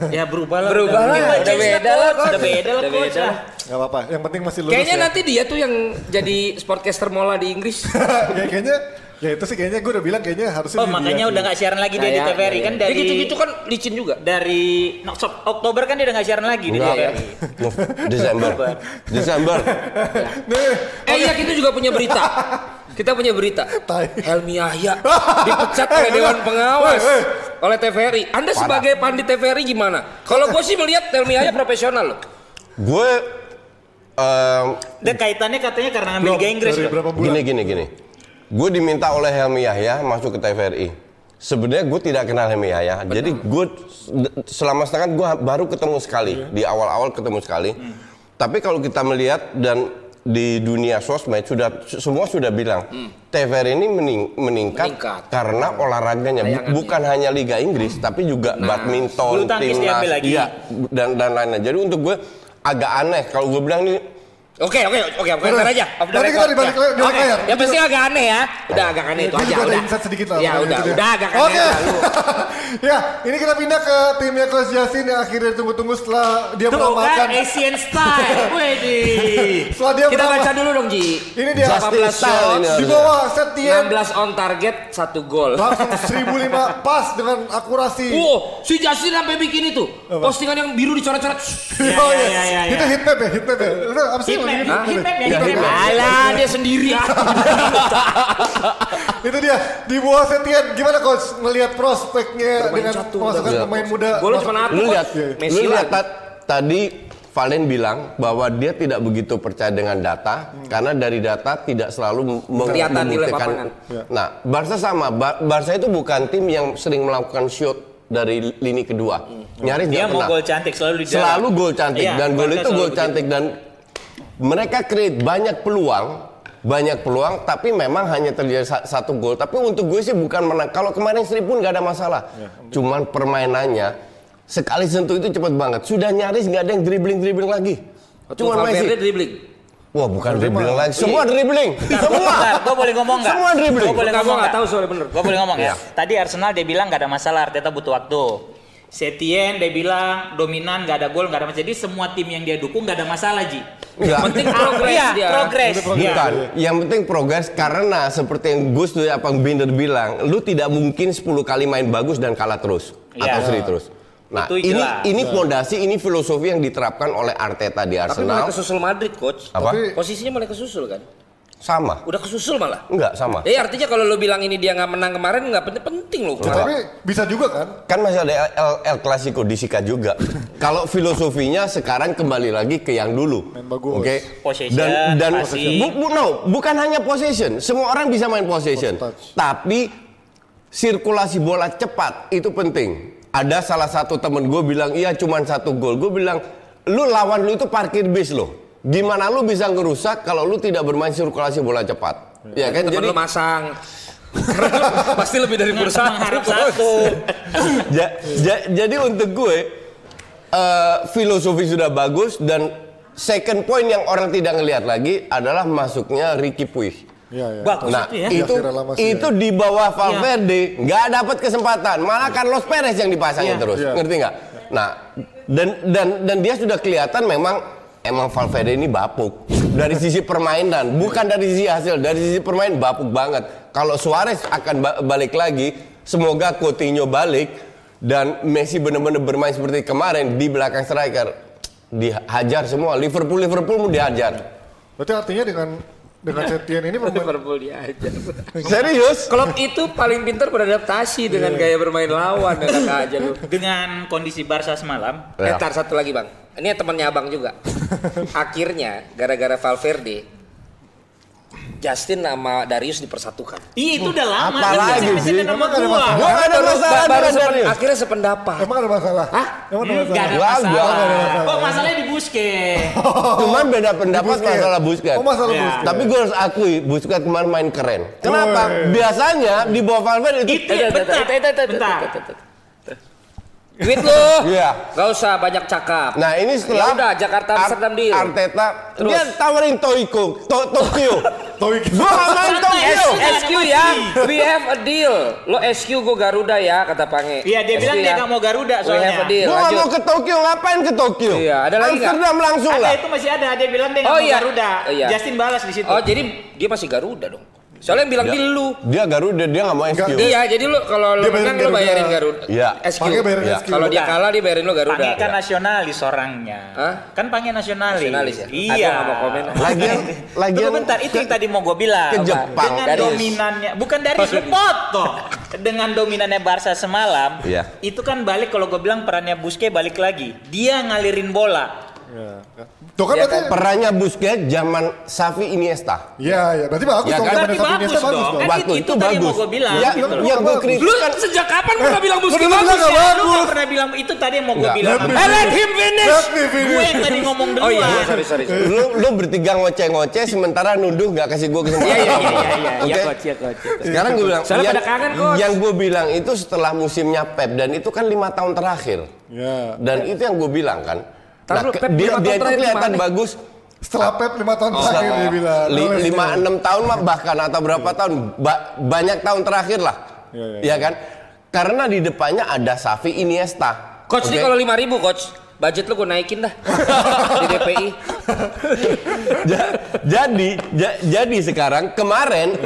Ya berubah lah. Berubah lah, Udah udah beda lah. Udah beda lah Udah coach beda lah. Gak apa-apa, yang penting masih lulus Kayaknya ya. nanti dia tuh yang jadi sportcaster mola di Inggris. Ya, kayaknya, ya itu sih kayaknya gue udah bilang kayaknya harusnya Oh makanya dia udah nggak siaran lagi dia di TVRI kan ya. dari gitu-gitu kan licin juga. dari Oktober kan dia udah nggak siaran lagi di. TVRI. Desember Desember Nih, Eh iya kita juga punya berita. Kita punya berita. Helmi Yahya dipecat oleh Dewan Pengawas Weh, weh. oleh TVRI. Anda sebagai pandit TVRI gimana? Kalau gue sih melihat Helmi Yahya profesional loh. gue em, Dan kaitannya katanya karena ngambil Liga Inggris. gini gini gini gue diminta oleh Helmi Yahya masuk ke TVRI sebenarnya gue tidak kenal Helmi Yahya jadi gue selama setengah gue baru ketemu sekali Iya. di awal-awal ketemu sekali Hmm. tapi kalau kita melihat dan di dunia sosmed sudah semua sudah bilang TVRI ini mening- meningkat, Meningkat. karena olahraganya. Bu- Tayangannya. bukan hanya Liga Inggris tapi juga badminton Bulu tangkis timnas iya, dan dan lainnya jadi untuk gue agak aneh kalau gue bilang ini Oke oke oke oke ntar aja. Off the Nanti kita record. dibalik Ya. di balik Oke. layar. Ya pasti agak aneh ya. Udah agak aneh itu aja juga ada udah. insight sedikit lah. Ya makanya udah itu dia. udah agak aneh Oke. aja lu. ya, ini kita pindah ke timnya Coach Yasin yang akhirnya tunggu-tunggu setelah dia Tuh melamakan. kan Asian style. Widih. Setelah dia Kita baca dulu dong Ji. Ini dia. 18 Style shots, ini Di bawah Setien 16 on target, 1 gol. langsung 1005 pas dengan akurasi. Wow, si Justin sampai bikin itu. Postingan yang biru dicoret-coret. Ya, Oh, ya, iya. ya, ya, Itu ya. hitmap ya, hitmap ya. Itu apa sih? Ya, Ya, hitmap. hitmap. Alah, dia sendiri Itu dia di bawah Setien. Gimana coach melihat prospeknya dengan udah. pemain muda? Masuk- cuma satu. lu lihat, Messi lihat tadi Valen bilang bahwa dia tidak begitu percaya dengan data karena dari data tidak selalu Kelihatan membuktikan. lapangan. Nah, Barca sama. Ba- Barca itu bukan tim yang sering melakukan shoot dari lini kedua. Nyaris Dia mau pernah. gol cantik selalu di dalam. Selalu gol cantik Iya, dan gol itu gol begitu. cantik dan mereka create banyak peluang banyak peluang tapi memang hanya terjadi sa- satu gol tapi untuk gue sih bukan menang kalau kemarin Sri pun nggak ada masalah cuman permainannya sekali sentuh itu cepat banget sudah nyaris nggak ada yang dribbling dribbling lagi cuman Valverde Messi dribbling. wah bukan dribbling lagi semua dribbling semua gue boleh ngomong nggak? Semua dribbling. Gue boleh ngomong nggak tahu soalnya bener. Gue boleh ngomong Iya. ya. Tadi Arsenal dia bilang nggak ada masalah, Arteta butuh waktu. Setien dia bilang dominan nggak ada gol nggak ada masalah. Jadi semua tim yang dia dukung nggak ada masalah Ji. Enggak. Penting progres Iya, dia. progres. Iya. Bukan, yang penting progres karena seperti yang Gus tuh apa yang Binder bilang, lu tidak mungkin 10 kali main bagus dan kalah terus Iya. atau seri terus. Nah, Itu ini jelas. ini fondasi, ini filosofi yang diterapkan oleh Arteta di Tapi mulai Arsenal. kesusul Madrid, coach. Apa? Posisinya mulai kesusul kan? Sama. Udah kesusul malah. Enggak, sama. Eh artinya kalau lo bilang ini dia nggak menang kemarin nggak penting penting. Enggak. Tapi bisa juga kan? Kan masih ada El, El Clasico di Sika juga. Kalau filosofinya sekarang kembali lagi ke yang dulu. Oke. Possession, Dan dan bu, bu- no, bukan hanya possession. Semua orang bisa main possession. Tapi sirkulasi bola cepat itu penting. Ada salah satu temen gue bilang, iya cuman satu gol. Gue bilang, lu lawan lu itu parkir bis loh. Gimana lu bisa ngerusak kalau lu tidak bermain sirkulasi bola cepat? Ya kan? Temen Jadi lo masang. Pasti lebih dari bursa. Mengharap satu. Ja- ja- jadi untuk gue eh, filosofi sudah bagus dan second point yang orang tidak ngelihat lagi adalah masuknya Ricky Puig. Iya, iya. Bagus Nah itu ya. itu Akhirnya lama sih, itu di bawah Valverde nggak dapat kesempatan malah Carlos Perez yang dipasangin Iya. terus Iya. ngerti nggak? Nah dan dan dan dia sudah kelihatan memang emang Valverde ini bapuk dari sisi permainan, bukan dari sisi hasil. Dari sisi permainan bapuk banget. Kalau Suarez akan ba- balik lagi, semoga Coutinho balik dan Messi benar-benar bermain seperti kemarin di belakang striker. Dihajar semua. Liverpool Liverpool mau dihajar. Berarti artinya dengan dengan Setien ini pemain Liverpool dia aja. Serius? Klopp itu paling pintar beradaptasi dengan gaya bermain lawan enak aja lu. Dengan kondisi Barca semalam, Eh, Ya. tar satu lagi bang. Ini temannya abang juga. Akhirnya gara-gara Valverde, Justin sama Darius dipersatukan. iya itu udah lama. Apa Kan lagi sih? nama ada gua. masalah? Gua gak ada masalah ba- baru sepen- akhirnya sependapat. Emang ada masalah? Hah? Emang ada Hmm, Gak masalah? ada Gua- masalah. Kok masalahnya di Busquets? Cuman beda pendapat masalah Busquets. Oh masalah Ya. Busquets. Tapi gue harus akui Busquets kemarin main keren. Kenapa? Biasanya di bawah Valverde itu Itu ya, bentar. Duit lu. Iya. Gak usah banyak cakap. Nah ini setelah Ya udah, Jakarta Amsterdam deal. Arteta Terus? dia tawarin Toiko, to, Tokyo. Toik. Gua gak main Tokyo. SQ ya, we have a deal. Lo SQ gue Garuda ya, kata Pange. Iya dia SQ bilang dia ya. nggak mau Garuda We have a soalnya. deal. Gua gak Lanjut. mau ke Tokyo, ngapain ke Tokyo? Iya, ada lagi? Amsterdam langsung Ada lah. itu masih ada. Dia bilang dia nggak Oh mau iya. Garuda. Oh, iya. Justin balas di situ. Oh jadi dia masih Garuda dong. Soalnya yang bilang Ya. deal lu. Dia Garuda, dia gak mau SQ. Iya, jadi lu kalau lu Dia menang lu bayarin Garuda. Iya. SQ. Pakai bayarin Iya. SQ. Kalau dia kalah dia bayarin lu Garuda. Pange kan nasionalis orangnya. Hah? Kan Pange nasionalis. Nasionalis ya? Iya. Aku nggak mau komen. Lagian, lagian Tunggu bentar, itu yang tadi mau gue bilang. ke Jepang. Dengan Darius. dominannya, bukan dari potong. Dengan dominannya Barca semalam, Iya. itu kan balik kalau gue bilang perannya Busquets balik lagi. Dia ngalirin bola. Ya. Tuh kan Iya berarti Perannya Busquets zaman Xavi Iniesta. Iya, iya. Berarti bagus Ya dong. kan? Berarti Xavi bagus Iniesta dong. Kan Waktu itu- itu tadi yang bagus. mau gua bilang, Ya, gitu yang gue Bagus. kritik Lu kan sejak kapan pernah bilang Lu Busquets bagus nggak ya? Lu bagus. gak pernah bilang itu tadi yang mau gue Enggak. bilang. Eh, let him finish. Let me finish. Gue yang tadi ngomong duluan. Oh iya, sorry sorry. sorry. lu lu bertiga ngoceh-ngoceh sementara nuduh nggak kasih gue kesempatan. Iya iya iya iya iya coach ya coach. Sekarang gue bilang Soalnya pada kangen, Coach. yang gue bilang itu setelah musimnya Pep dan itu kan lima tahun terakhir. Ya. Dan itu yang gue bilang kan. Pep dia lima dia itu terakhir kelihatan bagus. Setelah Pep 5 tahun terakhir dia bilang. Li- Oleh lima Senior. enam tahun mah bahkan atau berapa tahun ba- banyak tahun terakhir lah. Iya, iya, Ya kan? Karena di depannya ada Xavi Iniesta. Coach Oke? ini kalau 5000 coach, budget lu gue naikin dah. Di DPI. Ja- jadi ja- jadi sekarang kemarin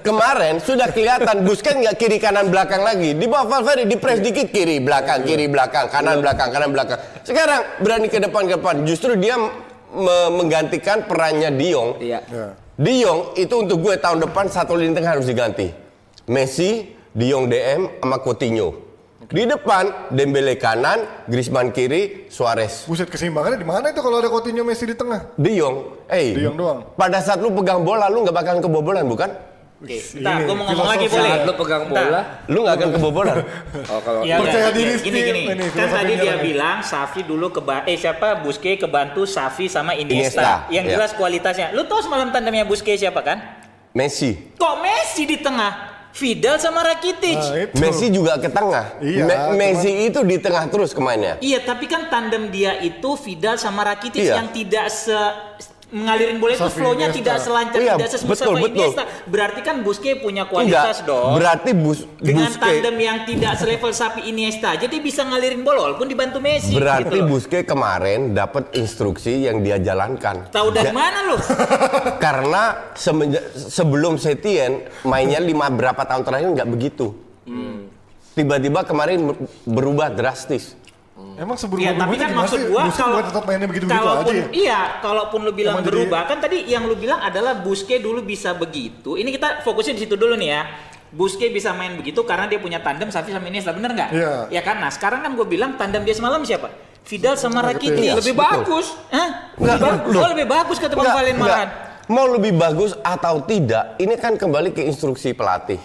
kemarin sudah kelihatan Busquets nggak kiri kanan belakang lagi. Di bawah Valverde di press dikit kiri belakang kiri belakang kanan belakang kanan belakang. Sekarang berani ke depan ke depan. Justru dia me- menggantikan perannya Diong Iya. Ya. Diong itu untuk gue tahun depan satu lini tengah harus diganti. Messi Diong DM sama Coutinho di depan Dembele kanan Griezmann kiri Suarez Buset keseimbangannya di mana itu kalau ada Coutinho Messi di tengah? De Jong, eh, De Jong doang. Pada saat lu pegang bola, lu nggak bakalan kebobolan, bukan? Oke, Ini gue mau ngomong lagi boleh. Saat lu pegang bola, Lu nggak akan kebobolan. oh kalau Iya, Percaya diri, gini Steve. gini. Ini kan tadi dia lagi. bilang Safi dulu ke eh siapa Busquets kebantu Safi sama Iniesta. Iniesta, Yang iya. jelas kualitasnya. Lu tahu semalam tandemnya Busquets siapa kan? Messi. Kok Messi di tengah? Fidel sama Rakitic. Nah, itu. Messi juga ke tengah. Iya, Me- cuman- Messi itu di tengah terus kemainnya. Iya, tapi kan tandem dia itu Fidel sama Rakitic Iya. yang tidak se mengalirin bola itu flow-nya tidak selancar, Iya, tidak sesmooth betul, sama betul. Iniesta. Berarti kan Busquets punya kualitas Enggak, dong. berarti bus, Dengan Busquets, tandem yang tidak selevel Sapi Iniesta, jadi bisa ngalirin bola walaupun dibantu Messi. berarti gitu. Busquets kemarin dapat instruksi yang dia jalankan. Tahu dari Ja- mana lu? Karena sebelum Setien mainnya lima berapa tahun terakhir nggak begitu. Hmm. Tiba-tiba kemarin ber- berubah drastis. Emang sebelum Iya, tapi kan maksud gua kalau tetap mainnya begitu-begitu aja kalaupun ya? iya, kalaupun lu bilang Emang jadi- berubah, kan tadi yang lu bilang adalah Busquets dulu bisa begitu. Ini kita fokusnya di situ dulu nih ya. Busquets bisa main begitu karena dia punya tandem Xavi sama Iniesta, bener nggak? Iya. Ya kan, nah sekarang kan gue bilang tandem dia semalam siapa? Fidel sama Rakitic. Iya, lebih betul. bagus. Hah? Nggak, Lebih bagus. Oh, lebih bagus kata Bang Valen malahan. Mau lebih bagus atau tidak, ini kan kembali ke instruksi pelatih.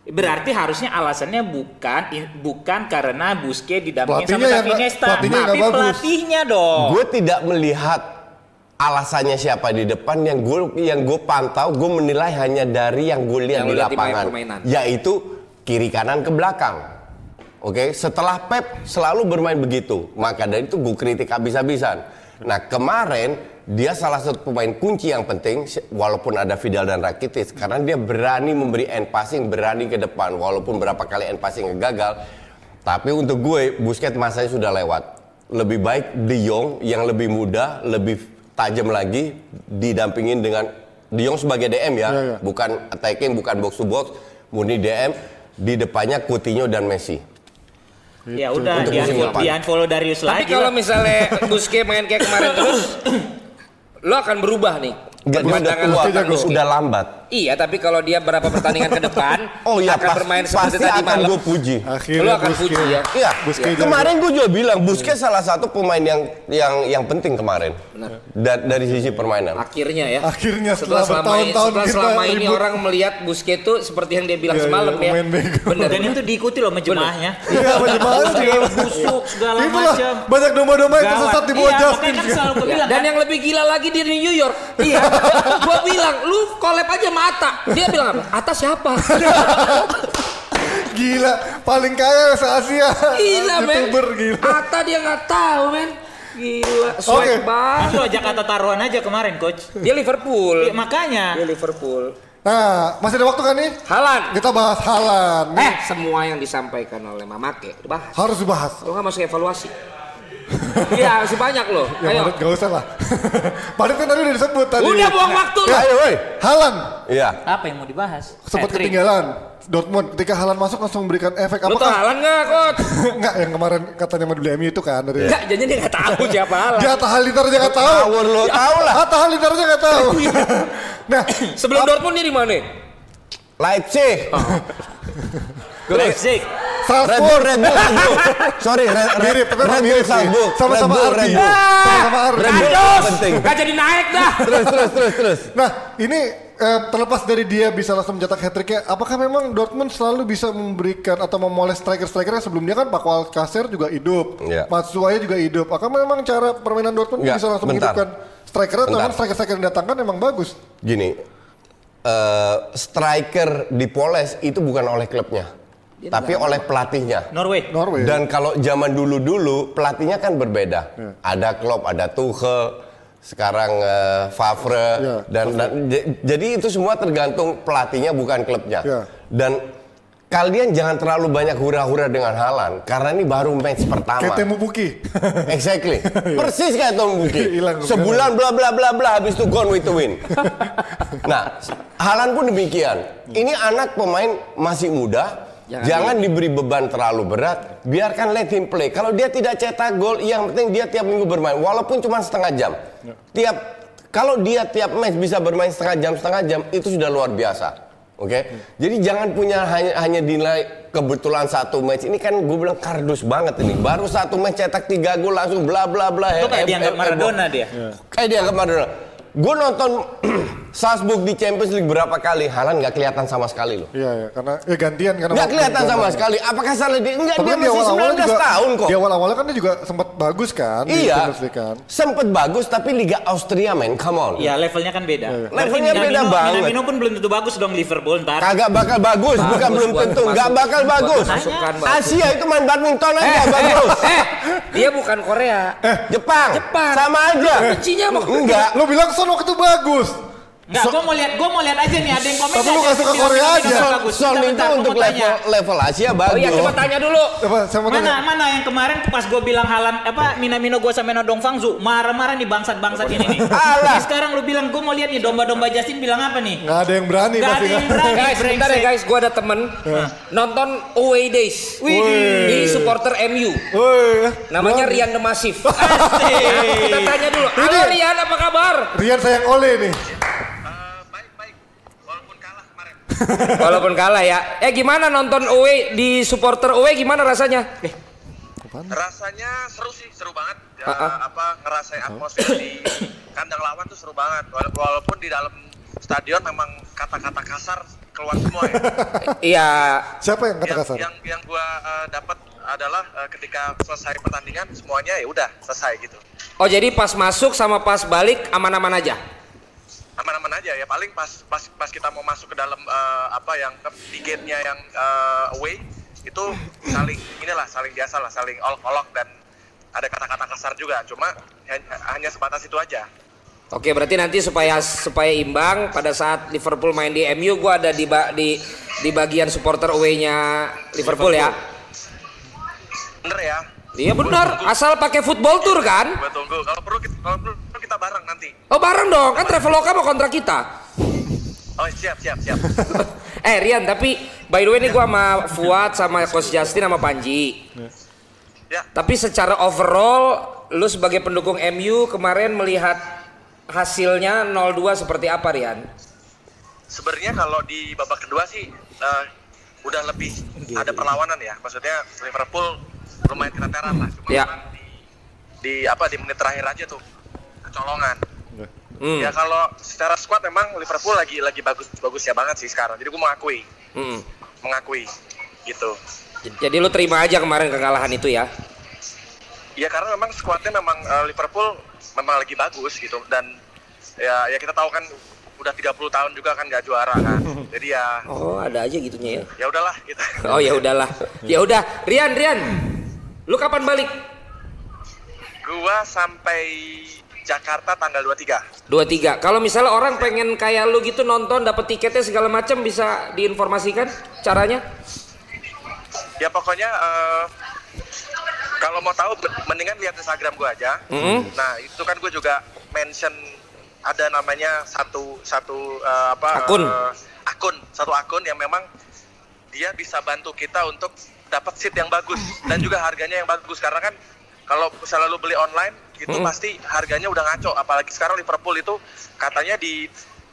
Berarti harusnya alasannya bukan bukan karena Busquets didampingin sama Xavi Iniesta, pelatihnya tapi pelatihnya dong. Gue tidak melihat alasannya siapa di depan yang gue yang gue pantau, gue menilai hanya dari yang gue lihat Yang di lapangan, yaitu kiri kanan ke belakang. Oke, setelah Pep selalu bermain begitu, maka dari itu gue kritik habis-habisan. Nah kemarin dia salah satu pemain kunci yang penting, walaupun ada Vidal dan Rakitic, karena dia berani memberi end passing, berani ke depan, walaupun berapa kali end passing gagal. Tapi untuk gue, Busquets masanya sudah lewat. Lebih baik De Jong yang lebih muda, lebih tajam lagi didampingin dengan De Jong sebagai DM ya, Iya, iya. bukan attacking, bukan box to box, murni DM di depannya Coutinho dan Messi. Ya udah Untuk di unfollow, depan. di unfollow Darius Tapi lagi. kalau lah. misalnya Busquets main kayak kemarin terus, lo akan berubah nih. Dia udah tua, kan tentang Busquets. udah lambat. Iya, tapi kalau dia berapa pertandingan ke depan, Oh iya, akan pas- bermain seperti pasti tadi akan malam. gue puji. Akhirnya Lo akan puji ya. Iya, Busquets kemarin gue juga bilang Busquets salah satu pemain yang yang yang penting kemarin. Da- dari sisi permainan. Akhirnya ya. Akhirnya setelah setelah selama, bertahun-tahun setelah kita selama ini ribut. orang melihat Busquets itu seperti yang dia bilang Iya, semalam ya. bego. Bener. Dan itu diikuti loh sama jemaahnya. Iya, bagaimana juga. Busuk segala Itulah macam. banyak domba-domba yang tersesat di bawah Iya, Justin. makanya kan gue Ya, dan kan, yang lebih gila lagi di New York. Iya. gua bilang, lu collab aja sama Ata. Dia bilang apa? Ata siapa? Gila, paling kaya se Asia. gila, men. Youtuber gila. Ata dia nggak tahu, men. Gila, swag Oke. kan banget. lo Jakarta taruhan aja kemarin coach. Dia Liverpool. Ya, makanya. Dia Liverpool. Nah, masih ada waktu kan nih? Halan. Kita bahas Halan. Eh, semua yang disampaikan oleh Mamake dibahas. Harus dibahas. Lo nggak masuk evaluasi? Iya, masih banyak loh. Ya, Ayo. Madrid gak usah lah. Madrid kan tadi udah disebut tadi. Udah buang waktu lo. Ayo, woi. Halan Iya. Apa yang mau dibahas? sempat ketinggalan. Dortmund ketika Halan masuk langsung memberikan efek tau apakah Halan nggak, coach? enggak yang kemarin katanya mau dibeli MU itu kan dari Enggak, jadi dia nggak tahu siapa Halan. Dia Atta Halilintar aja nggak tahu. Ngawur lo, tahu lah. Atta Halilintar aja nggak tahu. nah, Sebelum Dortmund dia di mana? Leipzig. Leipzig. Red Bull, Salzburg Red Bull, Salzburg. Sorry, Red, Red, mirip, tapi Red Bull. Salzburg. Sama-sama Red Bull, Ardi. Red Bull. Sama-sama. Red Bull penting. nggak jadi naik dah. Terus, terus, terus, terus. Nah, ini eh, terlepas dari dia bisa langsung mencetak hat-tricknya, apakah memang Dortmund selalu bisa memberikan atau memoles striker-striker yang sebelumnya kan Pak Alcacer juga hidup, Iya. Matsuaya juga hidup. Apakah memang cara permainan Dortmund Enggak, bisa langsung bentar. menghidupkan striker atau memang striker-striker yang datangkan memang bagus? Gini, eh, striker dipoles itu bukan oleh klubnya, tapi oleh pelatihnya. Norway. Norway. Dan kalau zaman dulu-dulu pelatihnya kan berbeda. Ada Klopp, ada Tuchel, sekarang eh, Favre Ya, dan, dan jadi itu semua tergantung pelatihnya bukan klubnya. Ya. Dan kalian jangan terlalu banyak hura-hura dengan Halan karena ini baru match pertama. Kayak Temu Puki. Exactly. Persis kayak Tom Buki. Sebulan bla bla bla bla habis itu gone with the win. nah, Halan pun demikian. Ini anak pemain masih muda. Jangan Jangan, diberi beban terlalu berat, biarkan let him play. Kalau dia tidak cetak gol, yang penting dia tiap minggu bermain, walaupun cuma setengah jam. Tiap kalau dia tiap match bisa bermain setengah jam setengah jam, itu sudah luar biasa. Oke, jadi jangan punya hanya hanya dinilai kebetulan satu match ini kan gue bilang kardus banget ini. Baru satu match cetak tiga gol langsung bla bla bla. Itu kayak dianggap Maradona dia. Kayak dianggap Maradona. Gue nonton Salzburg di Champions League berapa kali, Halan nggak kelihatan sama sekali loh. Iya, ya, karena ya gantian karena Nggak kelihatan sama gantian. sekali. Apakah salah dia? Enggak, Tapi dia kan di masih awal-awal 19 juga tahun kok. Di awal-awal kan dia juga sempat bagus kan di Iya, Champions League kan. sempet bagus tapi Liga Austria men, come on. Ya levelnya kan beda. Iya, Berarti Levelnya beda Minamino- banget. Minamino pun belum tentu bagus dong Liverpool ntar. Kagak bakal bagus, bukan Bagus belum buat tentu, nggak bakal bagus. Asia itu main badminton aja Eh, bagus. eh, eh, dia bukan Korea. Jepang, Jepang. sama aja. Bencinya mau Enggak. Lo bilang Son waktu itu bagus. Enggak, gue mau lihat, gue mau lihat aja nih ada yang komen. Tapi lu suka bilang Korea aja. Bentar, itu bentar, gua untuk level level Asia bagus. Oh iya, coba tanya dulu. Saya mau Mana tanya. mana yang kemarin pas gue bilang halan apa Minamino gue sama Nodong Fangzu marah-marah nih bangsat-bangsat ini nih. Alah. Sekarang lu bilang gue mau lihat nih domba-domba Justin bilang apa nih? Nggak ada yang berani pasti ada yang berani. Guys, sebentar ya guys, gua ada temen nonton away days di supporter MU. Woi, Namanya Rian The Massive. Asik. Kita tanya dulu. Halo Rian, apa kabar? Rian sayang Ole nih. baik-baik walaupun kalah kemarin Walaupun kalah ya. Eh gimana nonton away di supporter away gimana rasanya? Eh, rasanya seru sih seru banget ya, Ah, ah. apa ngerasain atmosfer di kandang lawan tuh seru banget Wala- walaupun di dalam stadion memang kata-kata kasar keluar semua ya Iya. Siapa yang kata yang kasar? yang yang gua eh, dapat adalah eh, ketika selesai pertandingan semuanya ya udah selesai gitu Oh jadi pas masuk sama pas balik aman-aman aja. Aja ya. Paling pas pas pas kita mau masuk ke dalam eh, apa yang di gate-nya yang eh, away itu saling inilah saling biasa lah saling olok-olok dan ada kata-kata kasar juga. Cuma hanya, hanya sebatas itu aja. Oke, berarti nanti supaya supaya imbang pada saat Liverpool main di MU gua ada di di di bagian supporter away-nya Liverpool ya. bener ya. Iya benar, asal pakai football tour kan? gue tunggu. Kalau perlu kita, kalau perlu bareng nanti. Oh bareng dong, kan Traveloka mau kontrak kita. Oh siap siap siap. eh Rian, tapi by the way ini gua sama Fuad sama Coach Justin sama Panji. Ya. Tapi secara overall, lu sebagai pendukung MU kemarin melihat hasilnya 0-2 seperti apa Rian? Sebenarnya kalau di babak kedua sih eh, udah lebih ada perlawanan ya. Maksudnya Liverpool lumayan keteteran lah. Cuma Ya. di, di apa di menit terakhir aja tuh kecolongan. Hmm. Ya kalau secara squad memang Liverpool lagi lagi bagus bagusnya banget sih sekarang. Jadi gue mengakui, Mm-mm. mengakui gitu. Jadi lu terima aja kemarin kekalahan itu ya? Ya karena memang skuadnya memang eh, Liverpool memang lagi bagus gitu dan ya ya kita tahu kan udah 30 tahun juga kan nggak juara kan. Jadi ya Oh ada aja gitunya ya? ya udahlah gitu. Oh ya udahlah. Ya udah, Rian, Rian, lu kapan balik? Gua sampai Jakarta tanggal 23. 23. Kalau misalnya orang pengen kayak lu gitu nonton dapat tiketnya segala macam bisa diinformasikan caranya? Ya pokoknya eh, kalau mau tahu mendingan lihat Instagram gua aja. Mm-mm. Nah, itu kan gue juga mention ada namanya satu satu eh, apa Akun. eh, akun, satu akun yang memang dia bisa bantu kita untuk dapat seat yang bagus dan juga harganya yang bagus karena kan kalau misalnya lu beli online itu Mm-mm. pasti harganya udah ngaco apalagi sekarang Liverpool itu katanya di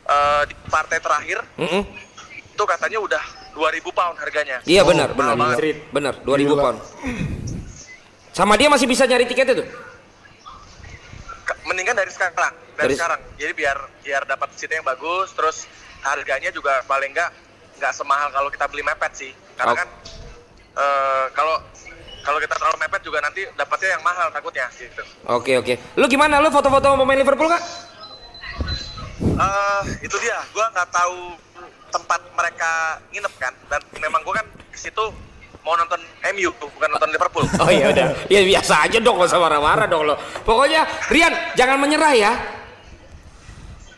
eh, di partai terakhir Mm-mm. itu katanya udah 2000 pound harganya. Iya Oh, benar, benar, benar, banget. benar, 2000 Gila. pound. Sama dia masih bisa nyari tiketnya tuh? Ke- mendingan dari sekarang dari, Dari- sekarang jadi biar biar dapat seat yang bagus terus harganya juga paling enggak nggak semahal kalau kita beli mepet sih karena Oke. kan eh, kalau kalau kita terlalu mepet juga nanti dapatnya yang mahal takutnya gitu Oke oke. Lu gimana? Lu foto-foto sama pemain Liverpool nggak? eh itu dia gua nggak tahu tempat mereka nginep kan dan memang gua kan ke situ mau nonton MU bukan nonton Liverpool Oh iya udah. Ya biasa aja dong, gak usah marah-marah dong lo. Pokoknya Rian jangan menyerah ya.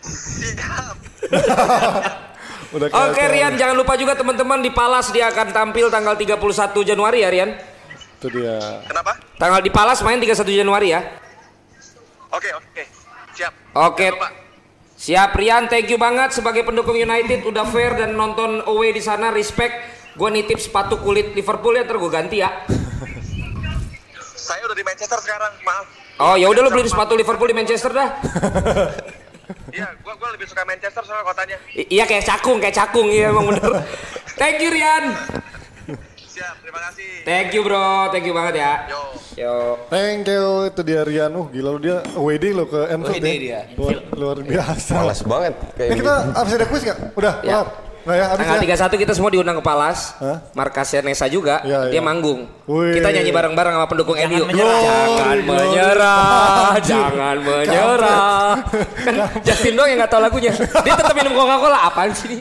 Siap. Udah Oke kelihatan. Rian jangan lupa juga teman-teman di Palas dia akan tampil tanggal 31 Januari ya Rian. Itu dia. kenapa Tanggal di Palas main 31 Januari ya. oke oke siap Oke. Lupa. Siap Rian, thank you banget sebagai pendukung United udah fair dan nonton away di sana respect. Gue nitip sepatu kulit Liverpool ya, ntar gue ganti ya. saya udah di Manchester sekarang maaf Oh ya udah lo beli sepatu Liverpool di Manchester dah. Iya, gua gua lebih suka Manchester soalnya kotanya. I- iya kayak cakung, kayak cakung iya emang bener. Thank you Rian. Siap, terima kasih. Thank you bro, thank you banget ya. Yo. Yo. Thank you itu dia Rian. Uh gila lu dia wedding lo ke Enfield ya. dia. Luar, luar biasa. Malas banget kayak kita gitu. habis ada quiz nggak? Udah, Ya. kelar. Nggak ya, habis Tanggal ya? 31 kita semua diundang ke Palas. Hah? Markasnya Nesa juga, Iya, dia iya. manggung. Wih. Kita nyanyi bareng-bareng sama pendukung menyerah. Jangan Glory, menyerah, jangan menyerah. Kan Justin dong yang nggak tahu lagunya. Dia tetap minum Coca-Cola. Apaan sih